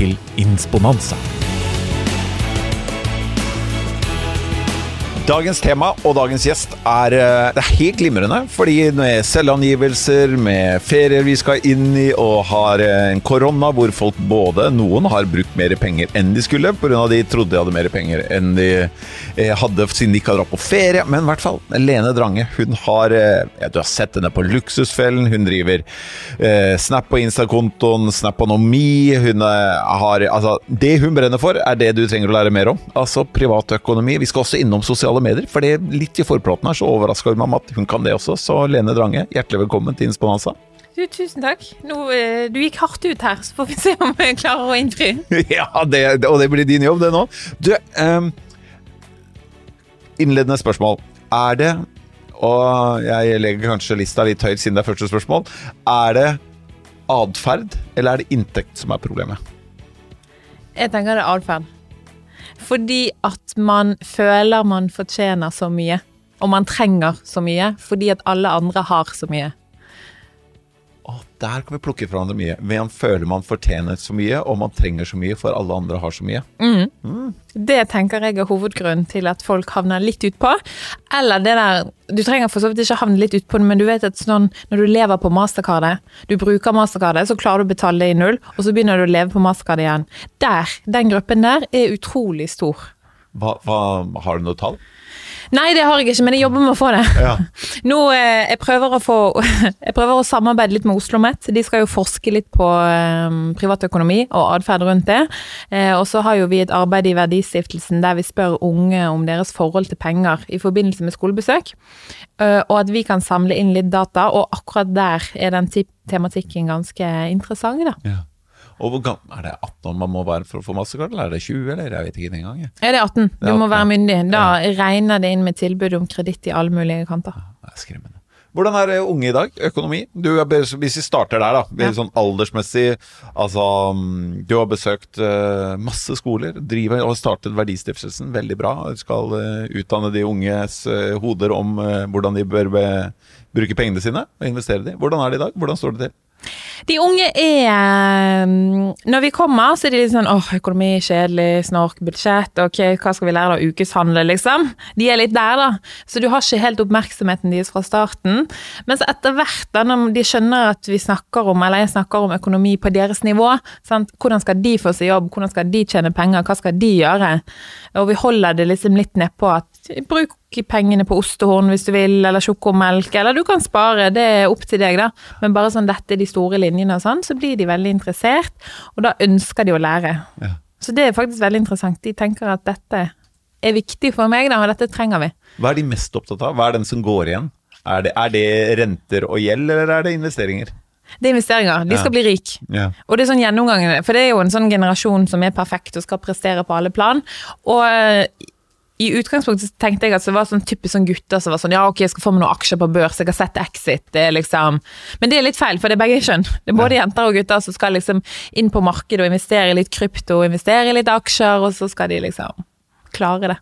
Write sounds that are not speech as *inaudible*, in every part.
til Insponanza. Dagens tema og dagens gjest er, eh, det er helt glimrende. Fordi med selvangivelser, med ferier vi skal inn i, og har eh, en korona hvor folk både Noen har brukt mer penger enn de skulle, pga. de trodde de hadde mer penger enn de eh, hadde siden de ikke hadde dratt på ferie. Men i hvert fall, Lene Drange hun har ja, Du har sett henne på Luksusfellen. Hun driver eh, Snap på Insta-kontoen, Snaponomi. Hun har Altså, det hun brenner for, er det du trenger å lære mer om. Altså privatøkonomi. Vi skal også innom sosiale sosiale medier. For det litt i forpraten her så overraska hun meg med at hun kan det også. Så Lene Drange, hjertelig velkommen til Insponanza. Du, tusen takk. Nå, eh, du gikk hardt ut her, så får vi se om jeg klarer å innfri. *laughs* ja, det, og det blir din jobb, det nå. Du, um, innledende spørsmål. Er det, og jeg legger kanskje lista litt høyt siden det er første spørsmål, er det atferd eller er det inntekt som er problemet? Jeg tenker det er atferd. Fordi at man føler man fortjener så mye. Og man trenger så mye fordi at alle andre har så mye. Der kan vi plukke fra hverandre mye. Man føler man fortjener så mye, og man trenger så mye, for alle andre har så mye. Mm. Mm. Det tenker jeg er hovedgrunnen til at folk havner litt utpå. Eller det der Du trenger for så vidt ikke havne litt utpå det, men du vet at sånn, når du lever på mastercardet, du bruker mastercardet, så klarer du å betale det i null, og så begynner du å leve på mastercardet igjen. Der, den gruppen der, er utrolig stor. Hva, hva, har du noe tall? Nei, det har jeg ikke, men jeg jobber med å få det. Ja. *laughs* Nå, eh, jeg, prøver å få, *laughs* jeg prøver å samarbeide litt med Oslo OsloMet. De skal jo forske litt på eh, privatøkonomi og atferd rundt det. Eh, og så har jo vi et arbeid i Verdistiftelsen der vi spør unge om deres forhold til penger i forbindelse med skolebesøk. Og at vi kan samle inn litt data, og akkurat der er den tematikken ganske interessant. da. Ja. Og hvor gammel, Er det 18 år man må være for å få mastercard, eller er det 20, eller jeg vet ikke engang? Ja, det er 18. Du er 18, må være myndig. Da ja. regner det inn med tilbud om kreditt i alle mulige kanter. Det er skremmende. Hvordan er det unge i dag? Økonomi? Du, hvis vi starter der, da. Ja. Sånn aldersmessig. Altså, mm, du har besøkt uh, masse skoler. Driver og startet Verdistiftelsen. Veldig bra. Du skal uh, utdanne de unges uh, hoder om hvordan de bør bruke pengene sine og investere de. Hvordan er det i dag? Hvordan står det til? De unge er ehm, Når vi kommer, så er de litt sånn åh, økonomi, kjedelig, snork, budsjett, ok, hva skal vi lære da? Ukeshandel, liksom. De er litt der, da. Så du har ikke helt oppmerksomheten deres fra starten. Mens etter hvert, da, når de skjønner at vi snakker om, eller jeg snakker om økonomi på deres nivå, sant? hvordan skal de få seg jobb, hvordan skal de tjene penger, hva skal de gjøre? Og vi holder det liksom litt nedpå at bruk pengene på ostehorn hvis du vil, eller sjokomelk, eller du kan spare, det er opp til deg, da. Men bare sånn dette er de store linjene og sånn, så blir de veldig interessert, og da ønsker de å lære. Ja. Så det er faktisk veldig interessant. De tenker at dette er viktig for meg, da, og dette trenger vi. Hva er de mest opptatt av? Hva er den som går igjen? Er det, er det renter og gjeld, eller er det investeringer? Det er investeringer. De skal ja. bli rik. Ja. Og det er sånn gjennomgangen, for det er jo en sånn generasjon som er perfekt og skal prestere på alle plan. Og i utgangspunktet tenkte jeg at det var sånn typisk sånn gutter som var sånn ja, ok, jeg skal få meg noen aksjer på børs, jeg har sett Exit, det er liksom Men det er litt feil, for det er begge kjønn. Det er både jenter og gutter som skal liksom inn på markedet og investere i litt krypto, investere i litt aksjer, og så skal de liksom klare det.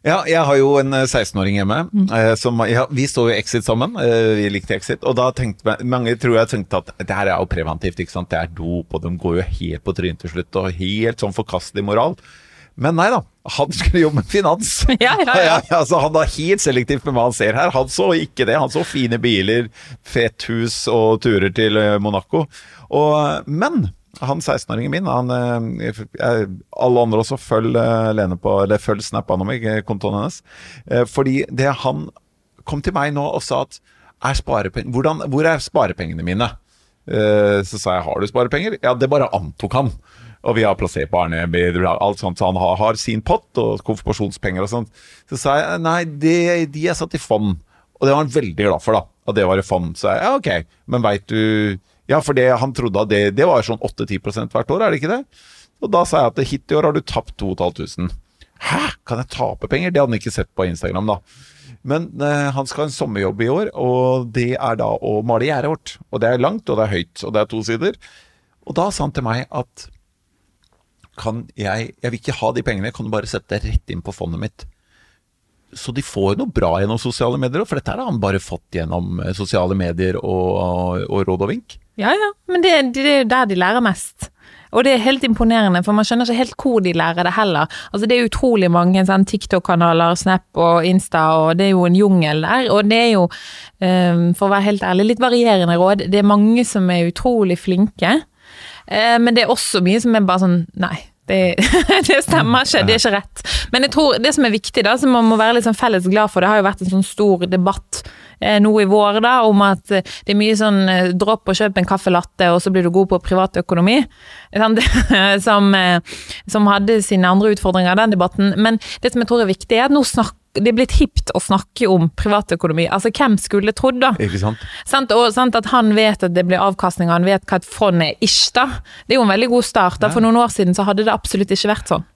Ja, jeg har jo en 16-åring eh, hjemme. Mm. Eh, som, ja, vi står jo Exit sammen. Eh, vi likte Exit. Og da tenkte mange tror jeg tenkte at det her er jo preventivt. ikke sant? Det er dop, og de går jo helt på trynet til slutt. Og helt sånn forkastelig moral. Men nei da, han skulle jobbe med finans. *laughs* Ja, ja, ja. altså, han er helt selektivt med hva han ser her. Han så ikke det. Han så fine biler, fett hus og turer til eh, Monaco. Og, men han 16-åringen min, han, eh, alle andre også, følg eh, Lene på, eller følg Snap-an om meg, kontoen hennes. Fordi det han kom til meg nå og sa at er hvordan, Hvor er sparepengene mine? Så sa jeg har du sparepenger? Ja, det bare antok han. Og vi har plassert barnebidrag, alt sånt, så han har, har, sin pott og konfirmasjonspenger og sånt. Så sa jeg nei, det, de er satt i fond. Og det var han veldig glad for, da. At det var i fond. Så jeg ja, ok, men veit du Ja, for det han trodde at det, det var sånn 8-10% hvert år, er det ikke det? Og da sa jeg at hit i år har du tapt 2500. Hæ, kan jeg tape penger? Det hadde han ikke sett på Instagram, da. Men eh, han skal ha en sommerjobb i år, og det er da å male gjerdet vårt. Og det er langt, og det er høyt, og det er to sider. Og da sa han til meg at kan jeg Jeg vil ikke ha de pengene, kan du bare sette det rett inn på fondet mitt? Så de får noe bra gjennom sosiale medier, for dette har han bare fått gjennom eh, sosiale medier og, og råd og vink. Ja, ja, men det, det er jo der de lærer mest. Og det er helt imponerende, for man skjønner ikke helt hvor de lærer det heller. Altså Det er utrolig mange sånn TikTok-kanaler, Snap og Insta, og det er jo en jungel der. Og det er jo, um, for å være helt ærlig, litt varierende råd. Det er mange som er utrolig flinke, uh, men det er også mye som er bare sånn Nei, det, *laughs* det, stemmer ikke, det er ikke rett. Men jeg tror det som er viktig, da, som man må være litt sånn felles glad for, det har jo vært en sånn stor debatt eh, nå i vår da, om at eh, det er mye sånn eh, dropp og kjøp en kaffe latte, og så blir du god på privatøkonomi. *laughs* som, eh, som hadde sine andre utfordringer, den debatten. Men det som jeg tror er viktig, er at nå snakker det er blitt hipt å snakke om privatøkonomi. Altså, hvem skulle trodd, da? Ikke sant? sant? Og sant, at han vet at det blir avkastning, og han vet hva et fond er, ish, da. Det er jo en veldig god start. da. For noen år siden så hadde det absolutt ikke vært sånn.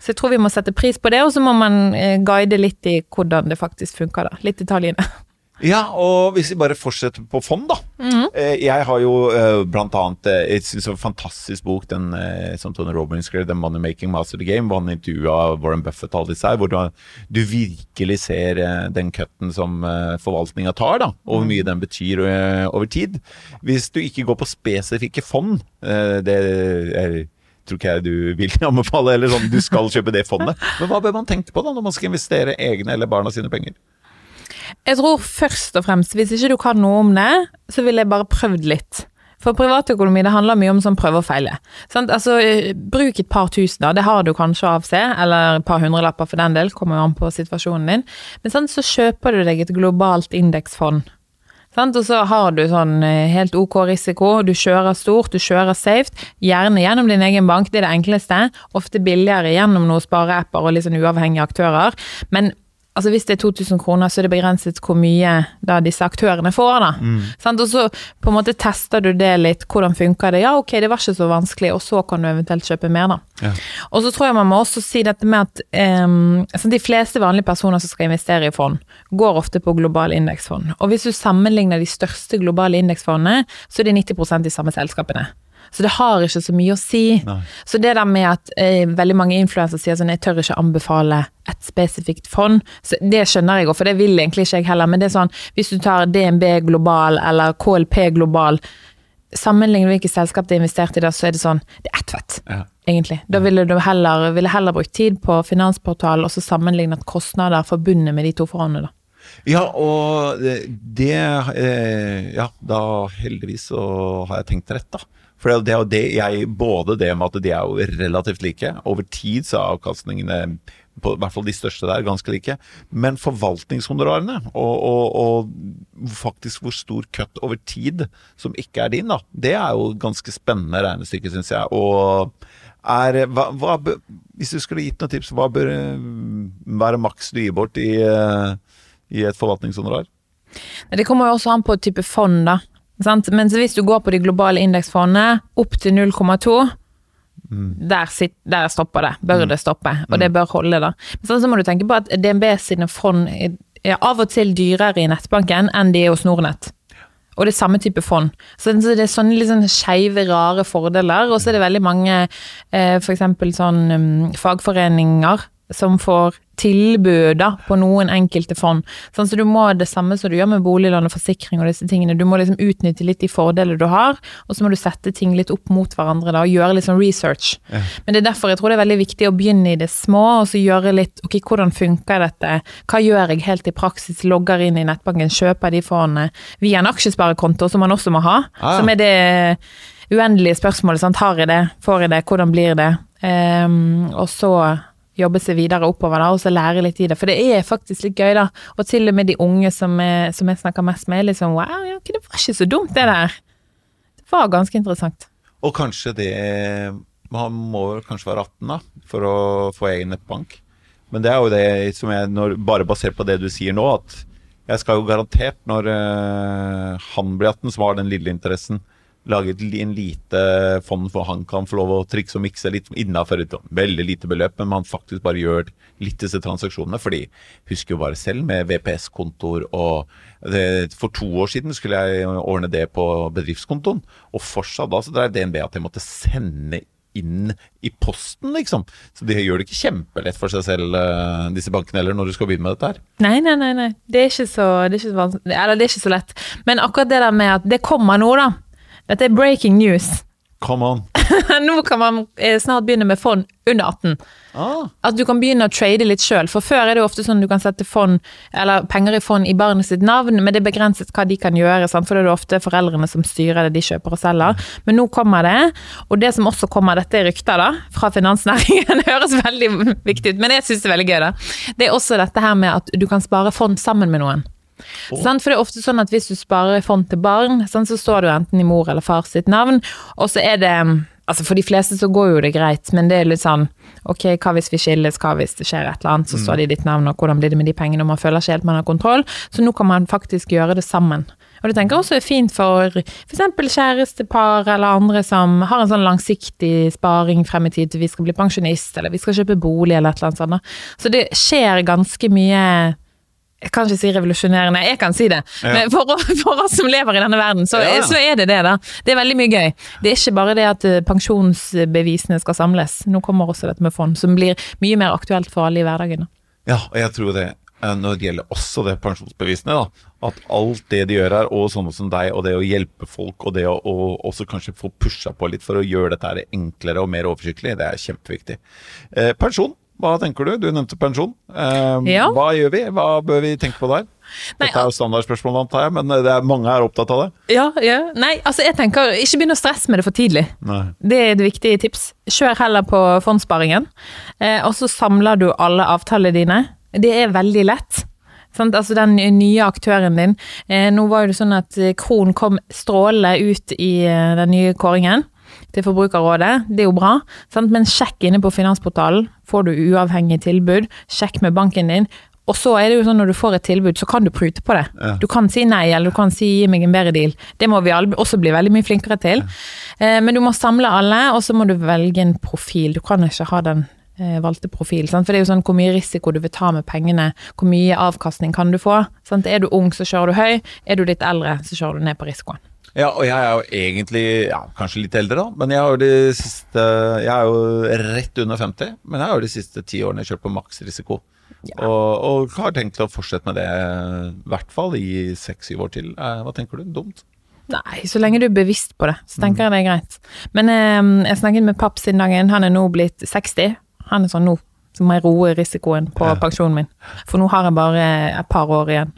Så jeg tror vi må sette pris på det, og så må man eh, guide litt i hvordan det faktisk funker, da. Litt detaljene. Ja, og hvis vi bare fortsetter på fond, da. Mm. Jeg har jo uh, blant annet Jeg syns en fantastisk bok, den som Tony Robbins skrev, 'The Money Making Master the Game', hvor han intervjua Warren Buffett alle disse her, hvor du, du virkelig ser den cutten som forvaltninga tar, da, og hvor mye den betyr over tid. Hvis du ikke går på spesifikke fond, det er tror ikke jeg du vil *laughs* anbefale, eller sånn du skal kjøpe det fondet. Men hva bør man tenke på da når man skal investere egne eller barna sine penger? Jeg tror først og fremst, hvis ikke du kan noe om det, så ville jeg bare prøvd litt. For privatøkonomi det handler mye om sånn prøve og feile. Sant? Altså, bruk et par tusen, da. Det har du kanskje av seg, eller et par hundrelapper for den del, kommer jo an på situasjonen din. Men sant, så kjøper du deg et globalt indeksfond. Sant? Og så har du sånn eh, helt ok risiko, du kjører stort, du kjører safe. Gjerne gjennom din egen bank, det er det enkleste. Ofte billigere gjennom noen spareapper og litt sånn uavhengige aktører. Men altså hvis det er 2000 kroner, så er det begrenset hvor mye da disse aktørene får. da. Mm. Og så på en måte tester du det litt, hvordan funker det. Ja, ok, det var ikke så vanskelig, og så kan du eventuelt kjøpe mer, da. Ja. Og så tror jeg man må også si dette med at um, de fleste vanlige personer som skal investere i fond, går ofte på globale indeksfond. Og hvis du sammenligner de største globale indeksfondene, så er det 90% de samme selskapene. Så det har ikke så mye å si. Nei. Så det der med at eh, veldig mange influensere sier sånn jeg tør ikke anbefale et spesifikt fond, så det skjønner jeg òg, for det vil egentlig ikke jeg heller. Men det er sånn, hvis du tar DNB global eller KLP global, sammenligner hvilket selskap de er investert i da, så er det sånn Det er ett fett, ja. egentlig. Da ville du heller, ville heller brukt tid på Finansportalen og så sammenlignet kostnader forbundet med de to forhåndene, da. Ja, og det eh, Ja, da heldigvis så har jeg tenkt rett, da. For det er jo det jeg Både det med at de er jo relativt like. Over tid så er avkastningene på i hvert fall de største der, ganske like. Men forvaltningshonorarene, og, og, og, faktisk hvor stor cut over tid som ikke er din, da, det er jo ganske spennende regnestykke, syns jeg. Og er, hva, hva, hvis du skulle gitt noen tips, hva bør være maks du gir bort i, eh, i et forvaltningshonorar? Det kommer jo også an på type fond, da. Sant? Men hvis du går på de globale indeksfondene, opp til 0,2 mm. der, der, stopper det. Bør mm. det stoppe. Og mm. det bør holde, da. Men så må du tenke på at DNB sine fond er av og til dyrere i nettbanken enn de er hos Nordnett. Og det er samme type fond. Så det er sånne sånn skeive, rare fordeler. Og så er det veldig mange eh, f.eks. sånn um, fagforeninger som får tilbud da, på noen enkelte fond. Sånn, så du må det samme som du gjør med boliglån og forsikring og disse tingene. Du må liksom utnytte litt de fordeler du har, og så må du sette ting litt opp mot hverandre da, og gjøre litt sånn research. Ja. Men det er derfor jeg tror det er veldig viktig å begynne i det små, og så gjøre litt ok, hvordan funker dette, hva gjør jeg helt i praksis, logger inn i nettbanken, kjøper de fondene via en aksjesparekonto, som man også må ha, ah. som er det uendelige spørsmålet, sant? har jeg det, får jeg det, hvordan blir det? Um, og så jobbe seg videre oppover da, og så lære litt i det. For det er faktisk litt gøy, da. Og til og med de unge som, er, som jeg snakker mest med, er liksom wow, ja, det var ikke så dumt, det der. Det var ganske interessant. Og kanskje det Man må kanskje være 18 da, for å få egen nettbank. Men det er jo det som jeg, når, bare basert på det du sier nå, at jeg skal jo garantert, når øh, han blir 18, som har den lille interessen, lage en lite fond for han kan få lov å trikse og mikse litt innafor et veldig lite beløp, men man faktisk bare gjør litt disse transaksjonene. Fordi husker jo bare selv med VPS-kontoer og det, For to år siden skulle jeg ordne det på bedriftskontoen, og fortsatt da så drev DNB at jeg måtte sende inn i posten, liksom. Så de gjør det ikke kjempelett for seg selv, eh, disse bankene heller, når du skal begynne med dette her. Nei, nei, nei, nei. Det er så, det er så. Eller det er ikke så lett. Men akkurat det der med at det kommer nå, da. Dette er breaking news. Come on. *laughs* nå kan man eh, snart begynne med fond under 18. Ah, At du kan begynne å trade litt sjøl. For før er det jo ofte sånn du kan sette fond, eller penger i fond i barnet sitt navn, men det er begrenset hva de kan gjøre. Sant? For det er det ofte foreldrene som styrer det de kjøper og selger. Men nå kommer det. Og det som også kommer, dette er rykter da, fra finansnæringen. *laughs* Det høres veldig viktig ut, men jeg syns det er veldig gøy. da. Det er også dette her med at du kan spare fond sammen med noen. Sant? For det er ofte sånn at hvis du sparer i fond til barn, sant, så står du enten i mor eller far sitt navn, og så er det Altså For de fleste så går jo det greit, men det er litt sånn Ok, hva hvis vi skilles, hva hvis det skjer et eller annet, så står det i ditt navn, og hvordan blir det med de pengene, og man føler ikke helt man har kontroll. Så nå kan man faktisk gjøre det sammen. Og det tenker jeg også er fint for f.eks. kjærestepar eller andre som har en sånn langsiktig sparing frem i tid til vi skal bli pensjonist, eller vi skal kjøpe bolig, eller et eller annet sånt. Så det skjer ganske mye jeg kan ikke si revolusjonerende, jeg kan si det. Ja. Men for, oss- for oss som lever i denne verden, så, Ja, så er det det, da. Det er veldig mye gøy. Det er ikke bare det at eh, pensjonsbevisene skal samles. Nå kommer også dette med fond, som blir mye mer aktuelt for alle i hverdagen. Ja, og jeg tror det eh, når det gjelder også det pensjonsbevisene, da, at alt det de gjør her, og sånne som deg, og det å hjelpe folk, og det å og også kanskje få pusha på litt for å gjøre dette her enklere og mer oversiktlig, det er kjempeviktig. Eh, pensjon, hva tenker du? Du nevnte pensjon. Eh, Ja. Hva gjør vi? Hva bør vi tenke på der? Nei, Dette er jo standardspørsmål, antar jeg, men det er mange er opptatt av det. Ja, ja. Nei, altså jeg tenker ikke begynn å stresse med det for tidlig. Nei. Det er et viktig tips. Kjør heller på fondssparingen, eh, og så samler du alle avtalene dine. Det er veldig lett. Sant? Altså den nye aktøren din. Eh, nå var det sånn at eh, Kron kom strålende ut i eh, den nye kåringen til Forbrukerrådet. Det er jo bra, sant? men sjekk inne på Finansportalen. Får du uavhengig tilbud, sjekk med banken din. Og så er det jo sånn når du får et tilbud, så kan du prute på det. Ja. Du kan si nei, eller du kan si gi meg en bedre deal. Det må vi også bli veldig mye flinkere til. Ja. Men du må samle alle, og så må du velge en profil. Du kan ikke ha den eh, valgte profil. Sant? For det er jo sånn hvor mye risiko du vil ta med pengene, hvor mye avkastning kan du få. Sant? Er du ung, så kjører du høy. Er du litt eldre, så kjører du ned på risikoen. Ja, og jeg er jo egentlig ja, kanskje litt eldre, da. Men jeg har de siste Jeg er jo rett under 50, men jeg har jo de siste ti årene kjørt på maksrisiko. Og, og har tenkt å fortsette med det i hvert fall i seks-syv år til. Eh, Hva tenker du? Dumt? Nei, så lenge du er bevisst på det, så tenker jeg det er greit. Men eh, jeg snakket med papp siden dagen, han er nå blitt 60. Han er sånn nå, så må jeg roe risikoen på Ja. pensjonen min. For nå har jeg bare et par år igjen.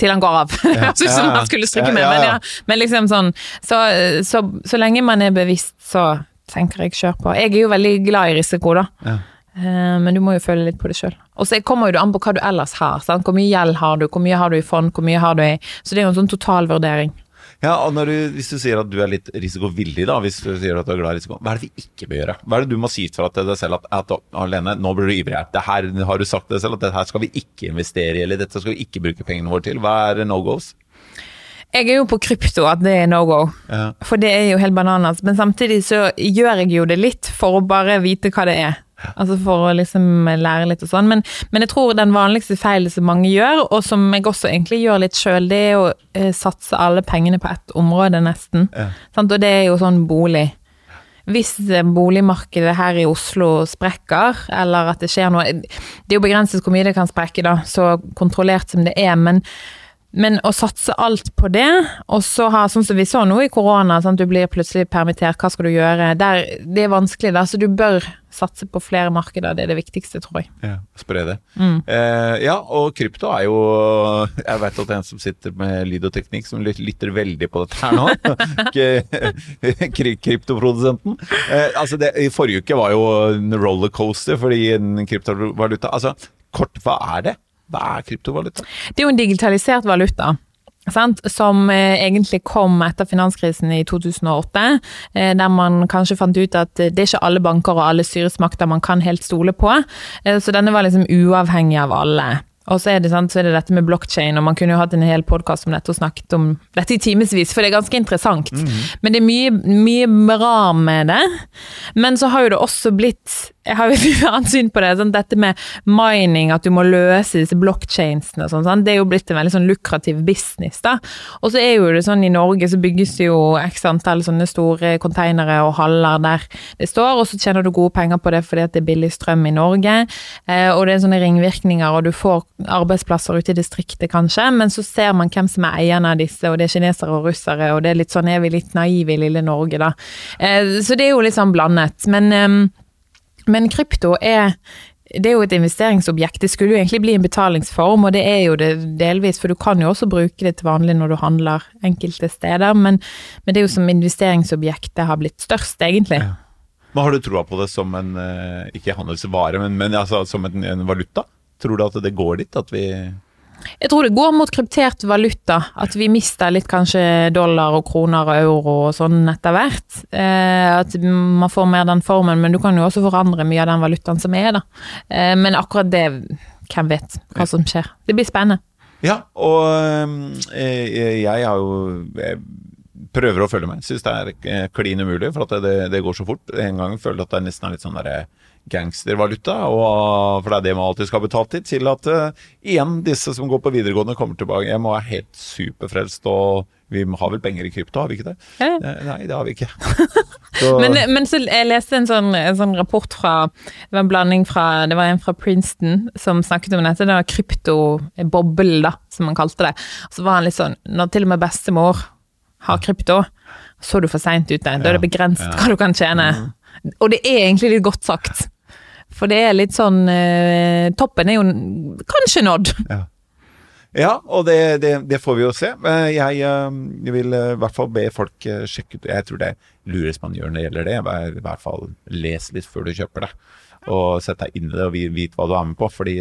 Til han går av. *laughs* Synes ja, ja. han skulle stryke med, men, ja. ja. men liksom sånn så, så, så lenge man er bevisst, så tenker jeg kjør på. Jeg er jo veldig glad i risiko, da. Ja. Eh, Men du må jo føle litt på det sjøl. Og så kommer jo det an på hva du ellers har. Sant? Hvor mye gjeld har du, hvor mye har du i fond, hvor mye har du i Så det er jo en sånn totalvurdering. Ja, og du, Hvis du sier at du er litt risikovillig, da, hvis du sier at du er glad i risiko, hva er det vi ikke bør gjøre? Hva er det du må si fra til deg selv at, at Alene, nå blir du ivrig her. Det her har du sagt til deg selv at dette her skal vi ikke investere i, eller dette skal vi ikke bruke pengene våre til. Hva er no goes? Jeg er jo på krypto at det er no go, Ja. for det er jo helt bananas. Men samtidig så gjør jeg jo det litt for å bare vite hva det er. Altså for å liksom lære litt og sånn. Men, men jeg tror den vanligste feilen som mange gjør, og som jeg også egentlig gjør litt sjøl, det er å eh, satse alle pengene på ett område, nesten. Ja. Sant? Og det er jo sånn bolig. Hvis eh, boligmarkedet her i Oslo sprekker, eller at det skjer noe Det er jo begrenset hvor mye det kan sprekke, da, så kontrollert som det er. Men, men å satse alt på det, og så ha sånn som vi så nå i korona, sant? du blir plutselig permittert, hva skal du gjøre? Der, det er vanskelig, da, så du bør satse på flere markeder. Det er det viktigste, tror jeg. Ja, spre det. Mm. Eh, ja, og krypto er jo Jeg vet at det er en som sitter med lyd og teknikk som lytter veldig på dette her nå. *laughs* Kryptoprodusenten. Eh, altså det, I forrige uke var jo en rollercoaster fordi en kryptovaluta Altså, kort, hva er det? Hva er kryptovaluta? Det er jo en digitalisert valuta. Sant? Som eh, egentlig kom etter finanskrisen i 2008, eh, der man kanskje fant ut at eh, det er ikke alle banker og alle styresmakter man kan helt stole på. Så denne var liksom uavhengig av alle. Og så er, det, sant, så er det dette med blokkjede, og man kunne jo hatt en hel podkast om dette og snakket om dette i timevis, for det er ganske interessant. Men det er mye, mye bra med det. Men så har jo det også blitt Jeg har jo *laughs* et annet syn på det. Sånn, dette med mining, at du må løse disse blokkjadene og sånn. sånn, Det er jo blitt en veldig sånn lukrativ business, da. Og så er jo det sånn i Norge så bygges det jo x antall sånne store konteinere og haller der det står, og så tjener du gode penger på det fordi at det er billig strøm i Norge. Eh, og det er sånne ringvirkninger, og du får arbeidsplasser ute i distriktet kanskje, men så ser man hvem som er eierne av disse, og det er kinesere og russere, og det er litt sånn er vi litt naive i lille Norge, da. Eh, så det er jo litt sånn blandet. Men, eh, men krypto er det er jo et investeringsobjekt. Det skulle jo egentlig bli en betalingsform, og det er jo det delvis, for du kan jo også bruke det til vanlig når du handler enkelte steder, men, men det er jo som investeringsobjekt det har blitt størst, egentlig. Ja. Men har du troa på det som en eh, ikke handelsvare, men, men altså, som en, en valuta? Tror du at det går dit? At vi Jeg tror det går mot kryptert valuta, at vi mister litt kanskje dollar og kroner og euro og sånn etter hvert. Eh, at man får mer den formen, men du kan jo også forandre mye av den valutaen som er, da. Eh, men akkurat det, hvem vet hva som skjer. Det blir spennende. Ja, og eh, jeg har jo jeg prøver å følge med. Syns det er eh, klin umulig, for at det, det, går så fort. En gang føler jeg at det nesten er litt sånn derre gangstervaluta, og, for det er det man alltid skal ha betalt til, til at uh, igjen disse som går på videregående kommer tilbake hjem og er helt superfrelst og vi har vel penger i krypto, har vi ikke det? Ja. Nei, det har vi ikke. *laughs* Så. men, men, så jeg leste en sånn, en sånn, rapport fra Det var en blanding fra Det var en fra Princeton som snakket om dette. Det var kryptoboblen, da, som han kalte det. Så var han litt sånn Når til og med bestemor har krypto, så er du for seint ute. Da er det begrenset hva du kan tjene. Mm. Og det er egentlig litt godt sagt. For det er litt sånn eh, Toppen er jo kanskje nådd. *laughs* Ja, ja og det, det, det, får vi jo se. Jeg, jeg vil i hvert fall be folk sjekke ut Jeg tror det lures man gjør når det gjelder det, i hvert fall les litt før du kjøper det. Og sett deg inn i det og vite hva du er med på. Fordi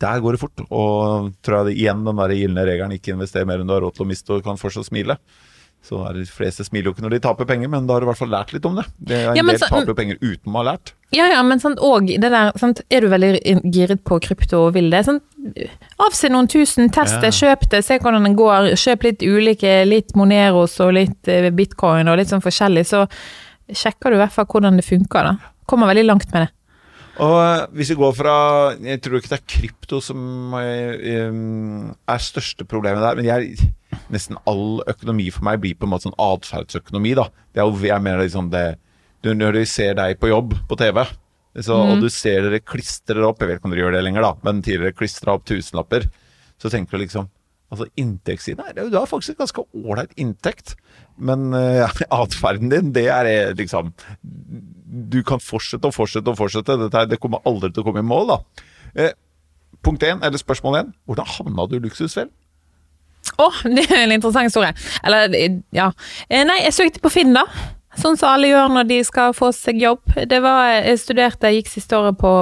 der går det fort. Og tror jeg det, igjen den der gylne regelen ikke investere mer enn du har råd til å miste og kan fortsatt smile. Så er De fleste smiler jo ikke når de taper penger, men da har du i hvert fall lært litt om det. det er en ja, del taper jo penger uten å ha lært. Ja, ja, men sant, og det der, sant, er du veldig giret på krypto og vil det, sant, avse noen tusen, test det, ja. kjøp det, se hvordan det går. Kjøp litt ulike, litt Moneros og litt eh, bitcoin og litt sånn forskjellig, så sjekker du i hvert fall hvordan det funker. da. Kommer veldig langt med det. Og eh, hvis vi går fra Jeg tror ikke det er krypto som er, eh, er største problemet der, men jeg, nesten all økonomi for meg blir på en måte sånn atferdsøkonomi. da. Det er jo, jeg mener liksom det du, Når de ser deg på jobb på TV, så, mm. og du ser dere klistrer opp Jeg vet ikke om dere gjør det lenger, da, men tidligere klistra opp tusenlapper, så tenker du liksom Altså Inntektssiden her, du har faktisk en ganske ålreit inntekt, men uh, *laughs* atferden din, det er liksom du kan fortsette og fortsette og fortsette. Dette, det kommer aldri til å komme i mål, da. Uh, punkt én, eller spørsmål én. Hvordan havna du i luksusfellen? Å, oh, *laughs* det er en interessant historie. Eller, ja. Eh, nei, jeg søkte på Finn, da. Sånn som alle gjør når de skal få seg jobb. Det var, Jeg studerte, jeg gikk siste året på,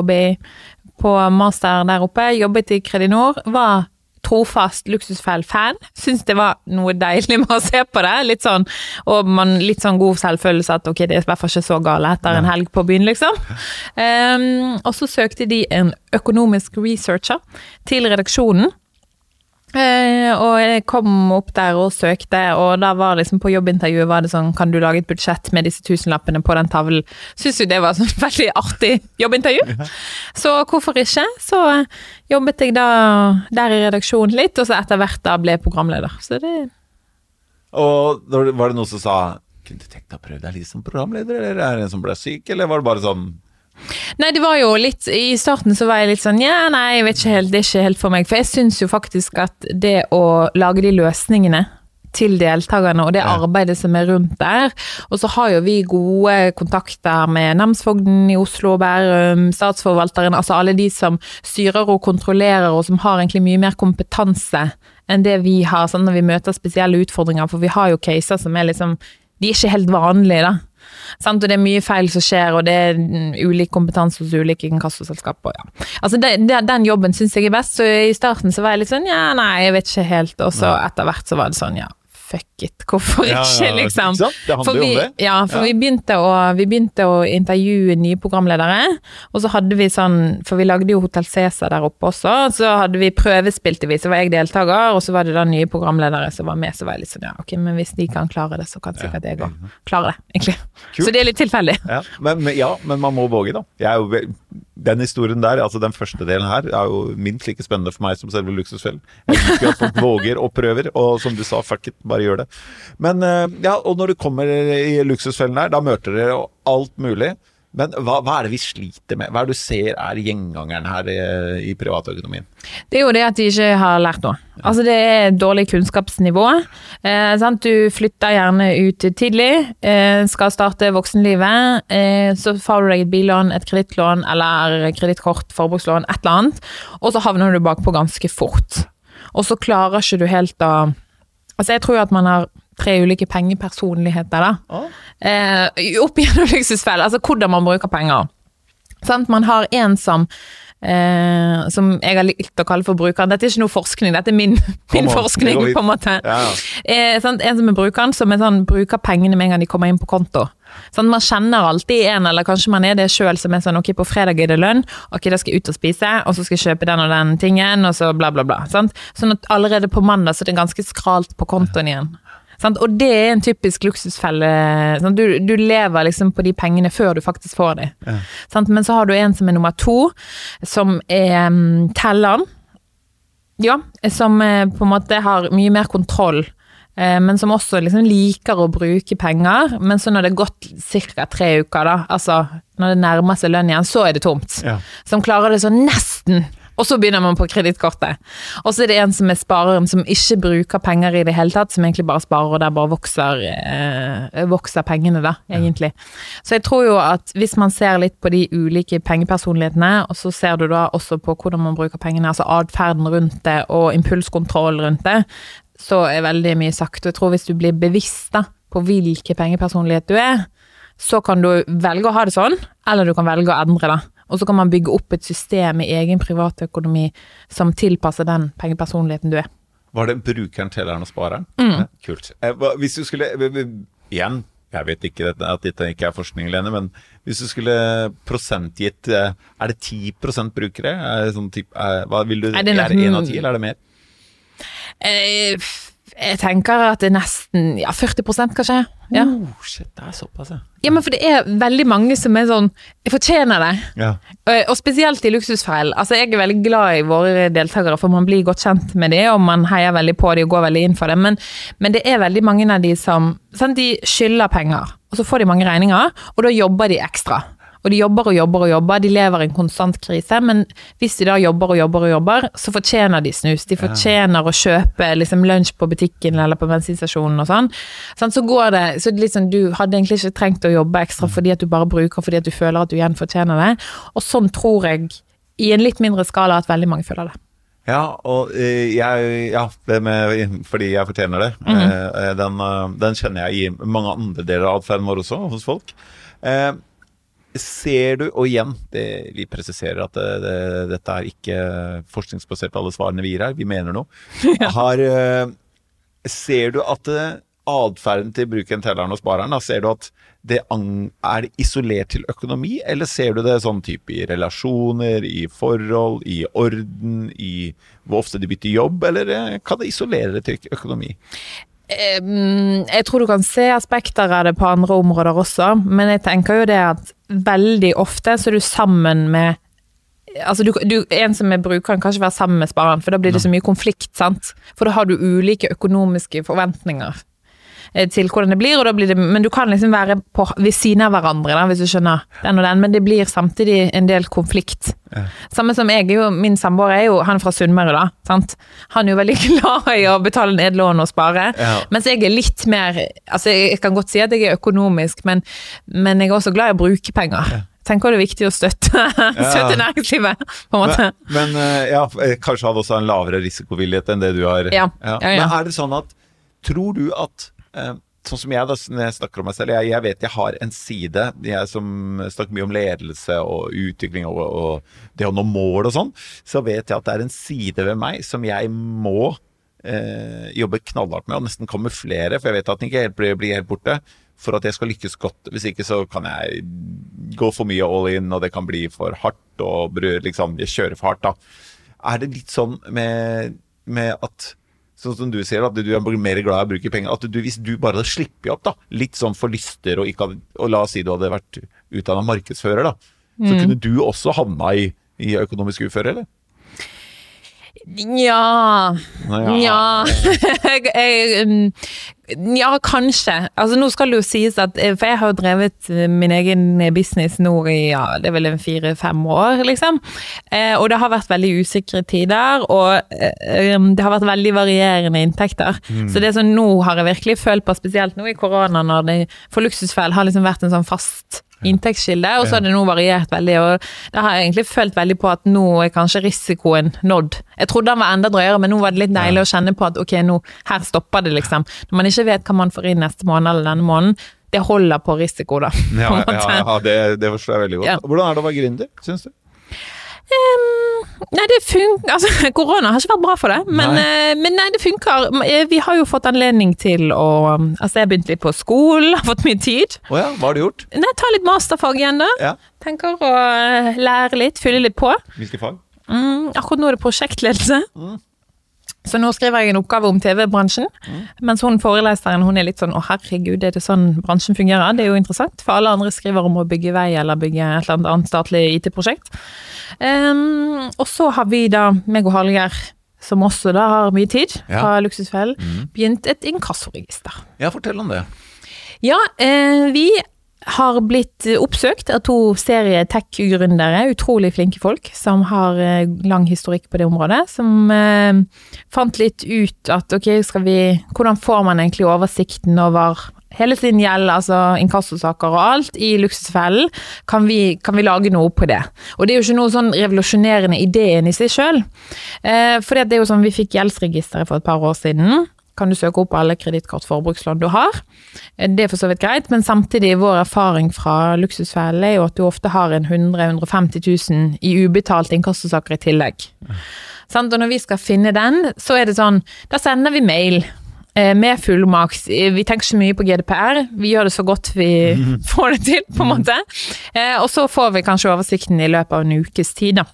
på master der oppe. Jobbet i Kredinor. Var trofast Luksusfell-fan. Syns det var noe deilig med å se på det. Litt sånn, og man, litt sånn god selvfølelse at ok, det er i hvert fall ikke så gale etter en helg på byen, liksom. Um, *laughs* og så søkte de en økonomisk researcher til redaksjonen. Eh, og jeg kom opp der og søkte, og da var liksom på jobbintervjuet var det sånn Kan du lage et budsjett med disse tusenlappene på den tavlen? Syns jo det var sånn *laughs* veldig artig jobbintervju. Ja. Så hvorfor ikke? Så jobbet jeg da der i redaksjonen litt, og så etter hvert da ble jeg programleder. Så det Og var det noen som sa Kunne du tenkt deg å prøve deg litt som programleder, eller er det en som ble syk, eller var det bare sånn Nei, det var jo litt I starten så var jeg litt sånn ja, nei, jeg vet ikke helt, det er ikke helt for meg. For jeg syns jo faktisk at det å lage de løsningene til deltakerne og det arbeidet som er rundt der. Og så har jo vi gode kontakter med namsfogden i Oslo og Bærum, statsforvalteren, altså alle de som styrer og kontrollerer og som har egentlig mye mer kompetanse enn det vi har sånn når vi møter spesielle utfordringer, for vi har jo caser som er liksom De er ikke helt vanlige, da. Sant? Og det er mye feil som skjer, og det er ulik kompetanse hos ulike inkassoselskaper. Ja. Altså det, det, den jobben syns jeg er best, så i starten så var jeg litt sånn ja, nei, jeg vet ikke helt, og så etter hvert så var det sånn ja, fuck it, hvorfor Ja, ikke, ja, liksom. ikke sant? Det handler jo om det. Ja, for. Vi, begynte å, vi begynte å intervjue nye programledere, og så hadde vi sånn For vi lagde jo Hotell Cæsar der oppe også, så hadde vi prøvespilte vi, så var jeg deltaker, og så var det da nye programledere som var med, så var jeg litt sånn ja, ok, men hvis de kan klare det, så kan sikkert jeg òg klare det, egentlig. Kult. Så det er litt tilfeldig. Ja, men, men, ja, men man må våge, da. Jeg er jo, den historien der, altså den første delen her, er jo minst like spennende for meg som selve luksusfellen. Jeg liker at folk våger og prøver, og som du sa, fuck it, bare gjør det. Men eh, ja, og når du kommer i luksusfellen her, da møter dere alt mulig. Men hva, hva er det vi sliter med? Hva er det du ser er gjengangeren her i, i privatøkonomien? Det er jo det at de ikke har lært noe. Altså det er dårlig kunnskapsnivå. Eh, sant? Du flytter gjerne ut tidlig, eh, skal starte voksenlivet. Eh, så får du deg et billån, et kredittlån eller kredittkort, forbrukslån, et eller annet. Og så havner du bakpå ganske fort. Og så klarer ikke du helt å Altså jeg tror at man har tre ulike pengepersonligheter, da. Eh, opp *laughs* gjennom luksusfellen, altså hvordan man bruker penger. Sånn, Man har en som eh, som jeg har likt å kalle for brukeren. Dette er ikke noe forskning, dette er min, *laughs* min forskning, på en måte. Ja. Eh, sant? En som er brukeren, som er sånn, bruker pengene med en gang de kommer inn på konto. Sånn, man kjenner alltid en, eller kanskje man er det sjøl, som er sånn ok, på fredag er det lønn, ok, da skal jeg ut og spise, og så skal jeg kjøpe den og den tingen, og så bla, bla, bla. Sant? Sånn at allerede på mandag så er det ganske skralt på kontoen igjen. Sant? Og det er en typisk luksusfelle. Du, du lever liksom på de pengene før du faktisk får dem. Ja. Men så har du en som er nummer to, som er um, telleren. Ja, som uh, på en måte har mye mer kontroll. eh, Men som også liksom liker å bruke penger. Men så når det er gått ca. tre uker, da, altså når det nærmer seg lønn igjen, så er det tomt. Ja. Som klarer det sånn nesten. Og så begynner man på kredittkortet. Og så er det en som er spareren som ikke bruker penger i det hele tatt, som egentlig bare sparer, og der bare vokser, eh, vokser pengene, da, egentlig. Så jeg tror jo at hvis man ser litt på de ulike pengepersonlighetene, og så ser du da også på hvordan man bruker pengene, altså atferden rundt det, og impulskontroll rundt det, så er veldig mye sagt. Og jeg tror hvis du blir bevisst da, på hvilken pengepersonlighet du er, så kan du velge å ha det sånn, eller du kan velge å endre det. Og så kan man bygge opp et system i egen privatøkonomi som tilpasser den pengepersonligheten du er. Var det brukeren, telleren og spareren? Mm. Kult. Eh, Hvis du skulle eh, eh, Igjen, jeg vet ikke at dette ikke er forskning, Lene, men hvis du skulle prosentgitt Er det 10 brukere? Er det sånn typ, er, hva vil du, gjøre, er det det er nok- én av ti, eller er det mer? Eh, jeg tenker at det er nesten ja, 40% kanskje. Ja. Oh, shit, det er såpass, ja. ja, men for det er veldig mange som er sånn Jeg fortjener det. ja. Eh, Og spesielt i luksusfellen. Altså, jeg er veldig glad i våre deltakere, for man blir godt kjent med dem, og man heier veldig på dem og går veldig inn for det. Men, men det er veldig mange av de som sant, De skylder penger, og så får de mange regninger, og da jobber de ekstra. Og de jobber og jobber og jobber, de lever i en konstant krise, men hvis de da jobber og jobber og jobber, så fortjener de snus. De fortjener å kjøpe liksom, lunsj på butikken eller på bensinstasjonen og sånn. Sånn, så går det, så sånn, Du hadde egentlig ikke trengt å jobbe ekstra fordi at du bare bruker fordi at du føler at du igjen fortjener det. Og sånn tror jeg, i en litt mindre skala, at veldig mange føler det. Ja, og eh, jeg Ja, det med fordi jeg fortjener det. Mm den, den kjenner jeg i mange andre deler av atferden vår også, hos folk. Ser du, og igjen, det, vi presiserer at det, det, dette er ikke forskningsbasert alle svarene vi gir her, vi mener noe. *laughs* Har, eh, ser du at eh, atferden til bruken, telleren og spareren, da, ser du at det er det isolert til økonomi, eller ser du det sånn type i relasjoner, i forhold, i orden, i hvor ofte de bytter jobb, eller eh, kan det isolere det til økonomi? Eh, mm, Jeg tror du kan se aspekter av det på andre områder også, men jeg tenker jo det at veldig ofte så er du sammen med Altså du, du, En som er bruker, kan ikke være sammen med spareren, for da blir det så mye konflikt. sant? For da har du ulike økonomiske forventninger til hvordan det blir, det, men du kan liksom være på, ved siden av hverandre, da, hvis du skjønner den og den, men det blir samtidig en del konflikt. Samme som jeg, jo, min samboer er jo han fra Sunnmøre, da. sant? Han er jo veldig *laughs* glad i å betale ned lån og spare, Ja. mens jeg er litt mer altså Jeg kan godt si at jeg er økonomisk, men, men jeg er også glad i å bruke penger. Tenker det er viktig å støtte, *laughs* støtte næringslivet, på en måte. Men, men eh, ja, eh, kanskje han også en lavere risikovillighet enn det du har. Ja, ja, ja. Men er det sånn at Tror du at eh, Sånn som jeg, da, når jeg snakker om meg selv, jeg, jeg vet jeg har en side Jeg som snakker mye om ledelse og utvikling og, og det å nå mål og sånn, så vet jeg at det er en side ved meg som jeg må eh, jobbe knallhardt med, og nesten kamuflere, for jeg vet at den ikke helt blir, blir helt borte, for at jeg skal lykkes godt. Hvis ikke så kan jeg gå for mye all in, og det kan bli for hardt, og liksom, jeg kjører for hardt, da. Er det litt sånn med, med at Sånn som du sier, at du er mer glad i å bruke penger. At du, hvis du bare hadde sluppet opp, da, litt sånn for lyster, og, ikke hadde, og la oss si du hadde vært utdanna markedsfører, da, så kunne du også havna i, i økonomisk uføre, eller? Ja Ja. *laughs* Ja. kanskje. Altså Nå skal det jo sies at eh, For jeg har jo drevet eh, min egen business nå i ja, det er vel en fire-fem år, liksom. Eh, og det har vært veldig usikre tider, og eh, det har vært veldig varierende inntekter. Så det som nå har jeg virkelig følt på, spesielt nå i korona, når det for luksusfell har liksom vært en sånn fast inntektskilde, og så har det nå variert veldig. og Det har jeg egentlig følt veldig på at nå er kanskje risikoen nådd. Jeg trodde den var enda drøyere, men nå var det litt deilig å kjenne på at ok, nå her stopper det, liksom. Når man ikke vet hva man får inn neste måned eller denne måneden, det holder på risiko, da. *laughs* på Ja, ja, ja det, det forstår jeg veldig godt. Ja. Hvordan er det å være gründer, syns du? Ehm, nei, det funker Altså, *laughs* korona har ikke vært bra for det, men Nei. nei, men nei, det funker. Eh, Vi har jo fått anledning til å Altså, jeg begynte litt på skolen, *laughs* har fått mye tid. Å ja, hva har du gjort? Nei, ta litt masterfag igjen, da. Ja, Tenker å eh, lære litt, fylle litt på. Hvilke fag? Mm, akkurat nå er det prosjektledelse. Så nå skriver jeg en oppgave om TV-bransjen. Mens hun foreleseren hun er litt sånn 'Å, herregud, er det sånn bransjen fungerer?' Det er jo interessant, for alle andre skriver om å bygge vei eller bygge et eller annet annet statlig IT-prosjekt. Um, og så har vi da, meg og Hallgeir, som også da har mye tid, Ja. fra Luksusfellen, begynt et inkassoregister. Ja, fortell om det. Ja, eh, vi har blitt oppsøkt av to serie tech-gründere, utrolig flinke folk, som har eh, lang historikk på det området, som eh, fant litt ut at ok, skal vi Hvordan får man egentlig oversikten over hele sin gjeld, altså inkassosaker og alt, i Luksusfellen? Kan vi, kan vi lage noe på det? Og det er jo ikke noe sånn revolusjonerende ideen i seg sjøl. Eh, for det er jo sånn, vi fikk gjeldsregisteret for et par år siden kan du søke opp alle kredittkortforbrukslån du har. Det er for så vidt greit, men samtidig vår erfaring fra luksusfellen er jo at du ofte har en 100 150 000 i ubetalte inkassosaker i tillegg. Sant? Og når vi skal finne den, så er det sånn, da sender vi mail. eh, Med fullmakt. Vi tenker ikke mye på GDPR. Vi gjør det så godt vi *laughs* får det til, på en måte. Eh, Og så får vi kanskje oversikten i løpet av en ukes tid, da.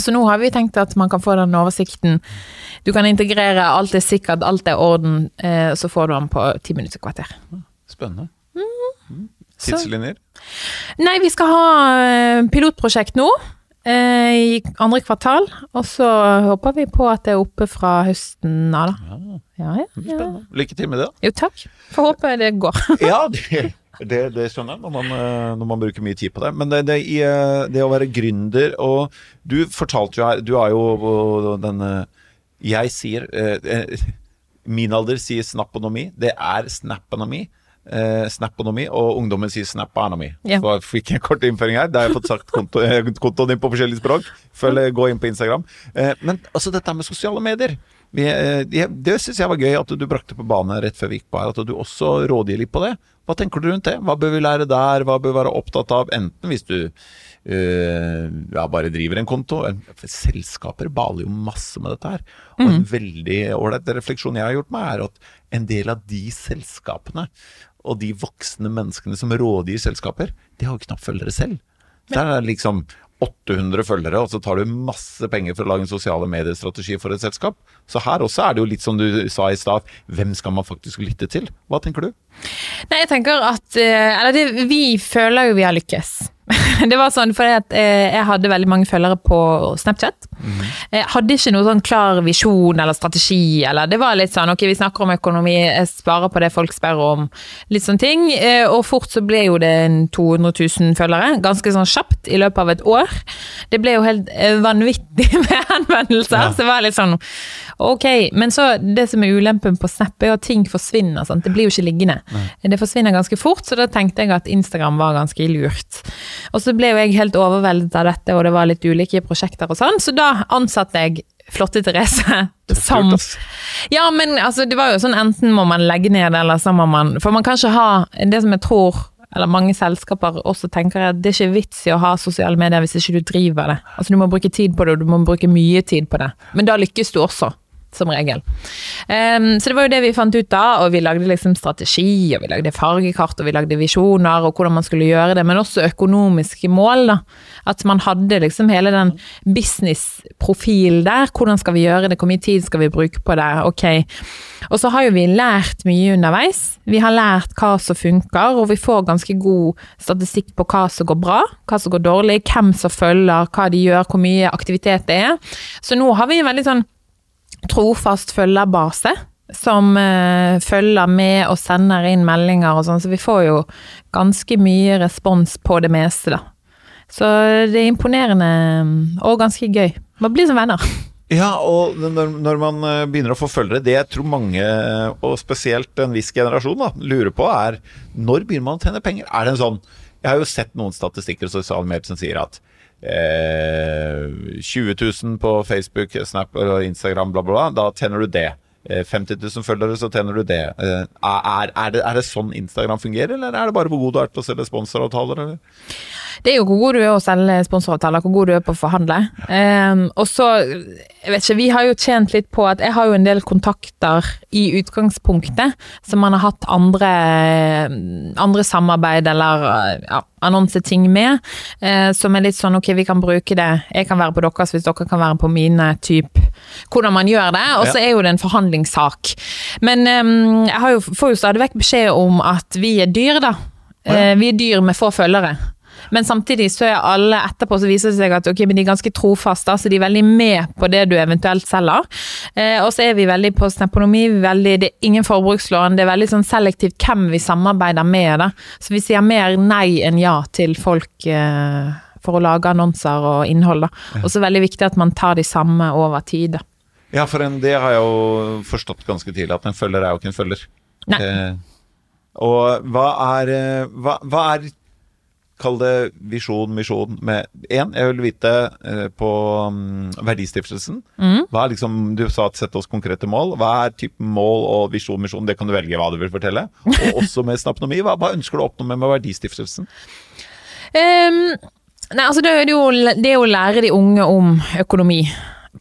Så nå har vi tenkt at man kan få den oversikten. Du kan integrere, alt er sikkert, alt er orden, eh, så får du den på ti minutter kvarter. Spennende. Mm. Så- Tidslinjer? Nei, vi skal ha eh, pilotprosjekt nå. eh, I andre kvartal. Og så håper vi på at det er oppe fra høsten av, da. Ja, Ja, ja, spennende. Lykke til med det. Jo, takk. Får håpe det går. Ja, det, det, det skjønner jeg når man, eh, når man bruker mye tid på det. Men det, det, eh, det å være gründer og Du fortalte jo her Du er jo den eh, Jeg sier Min alder sier snaponomi. Det er snaponomi. Eh, snapponomi, og ungdommen sier snapponomi. Ja. Så jeg fikk en kort innføring her. Da har jeg fått sagt konto, kontoen din på forskjellige språk. Følg, gå inn på Instagram. Eh, men altså dette med sosiale medier. Vi, eh, det syns jeg var gøy at du brakte på bane rett før vi gikk på her. At du også rådgir litt på det. Hva tenker du rundt det? Hva bør vi lære der? Hva bør vi være opptatt av? Enten hvis du øh, ja, bare driver en konto. Selskaper baler jo masse med dette her. Og en veldig ålreit refleksjon jeg har gjort meg, er at en del av de selskapene og de voksne menneskene som rådgir selskaper, de har jo knapt følgere selv. Der er det liksom 800 følgere, og så tar du masse penger for å lage en sosiale mediestrategi for et selskap. Så her også er det jo litt som du sa i stad, hvem skal man faktisk lytte til? Hva tenker du? Nei, jeg tenker at eh, Eller det, vi føler jo vi har lykkes. *laughs* Det var sånn fordi at eh, jeg hadde veldig mange følgere på Snapchat. Jeg hadde ikke noe sånn klar visjon eller strategi, eller det var litt sånn ok, vi snakker om økonomi, jeg sparer på det folk spør om, litt sånne ting. Eh, Og fort så ble jo det en 200 000 følgere, ganske sånn kjapt i løpet av et år. Det ble jo helt eh, vanvittig *laughs* med henvendelser, Ja. så det var litt sånn ok. Men så det som er ulempen på Snap, er jo at ting forsvinner, sant. Det blir jo ikke liggende. Det forsvinner ganske fort, så da tenkte jeg at Instagram var ganske lurt. Og så ble jo jeg helt overveldet av dette, og det var litt ulike prosjekter og sånn, så da ansatte jeg Flotte Therese som Ja, men altså, det var jo sånn enten må man legge ned, eller så må man For man kan ikke ha det som jeg tror eller mange selskaper også tenker er at det er ikke vits i å ha sosiale medier hvis ikke du driver det. Altså Du må bruke tid på det, og du må bruke mye tid på det. Men da lykkes du også. Som regel. Um, så det var jo det vi fant ut da, og vi lagde liksom strategi, og vi lagde fargekart, og vi lagde visjoner, og hvordan man skulle gjøre det, men også økonomiske mål, da. At man hadde liksom hele den businessprofilen der. Hvordan skal vi gjøre det, hvor mye tid skal vi bruke på det, ok. Og så har jo vi lært mye underveis. Vi har lært hva som funker, og vi får ganske god statistikk på hva som går bra, hva som går dårlig, hvem som følger, hva de gjør, hvor mye aktivitet det er. Så nå har vi en veldig sånn trofast følgerbase som uh, følger med og sender inn meldinger og sånn, så vi får jo ganske mye respons på det meste, da. Så det er imponerende og ganske gøy. Man blir som venner. *laughs* Ja, og når, man eh, begynner å få følgere, det jeg tror mange, og spesielt en viss generasjon, da, lurer på, er når begynner man å tjene penger? Er det en sånn Jeg har jo sett noen statistikker som sier at eh, 20 000 på Facebook, Snap og Instagram, bla, bla, da tjener du det. 50 eh, 000 følgere, så tjener du det. Eh, er, er, det. er, det. sånn Instagram fungerer, eller er det bare hvor god du er til å selge sponsoravtaler? Eller? Det er jo hvor god du er å selge sponsoravtaler, hvor god du er på å forhandle. Um, og så, jeg vet ikke, vi har jo tjent litt på at jeg har jo en del kontakter i utgangspunktet som man har hatt andre, andre samarbeid eller ja, annonseting med, eh, som er litt sånn ok, vi kan bruke det, jeg kan være på deres hvis dere kan være på mine, typ hvordan man gjør det. Og så er jo det en forhandlingssak. Men eh, jeg jo, får jo stadig vekk beskjed om at vi er dyr, da. Eh, vi er dyr med få følgere. Men samtidig så er alle etterpå så viser det seg at ok, men de er ganske trofaste, så de er veldig med på det du eventuelt selger. Eh, og så er vi veldig på veldig, det er ingen forbrukslån, det er veldig sånn selektivt hvem vi samarbeider med. Da. Så vi sier mer nei enn ja til folk eh, for å lage annonser og innhold. Og så er det veldig viktig at man tar de samme over tid. Da. Ja, for en, det har jeg jo forstått ganske tidlig, at en følger er jo ikke en følger. Nei. Eh, og hva er, eh, hva, hva er Kall det visjon, misjon med én. Jeg vil vite eh, på um, verdistiftelsen. Mm. Hva er liksom, Du sa at sette oss konkrete mål. Hva er typen mål og visjon, misjon? Det kan du velge hva du vil fortelle. Og også med snapnomi. Hva, hva ønsker du å oppnå med, med verdistiftelsen? Um, nei, altså det er, jo, det å lære de unge om økonomi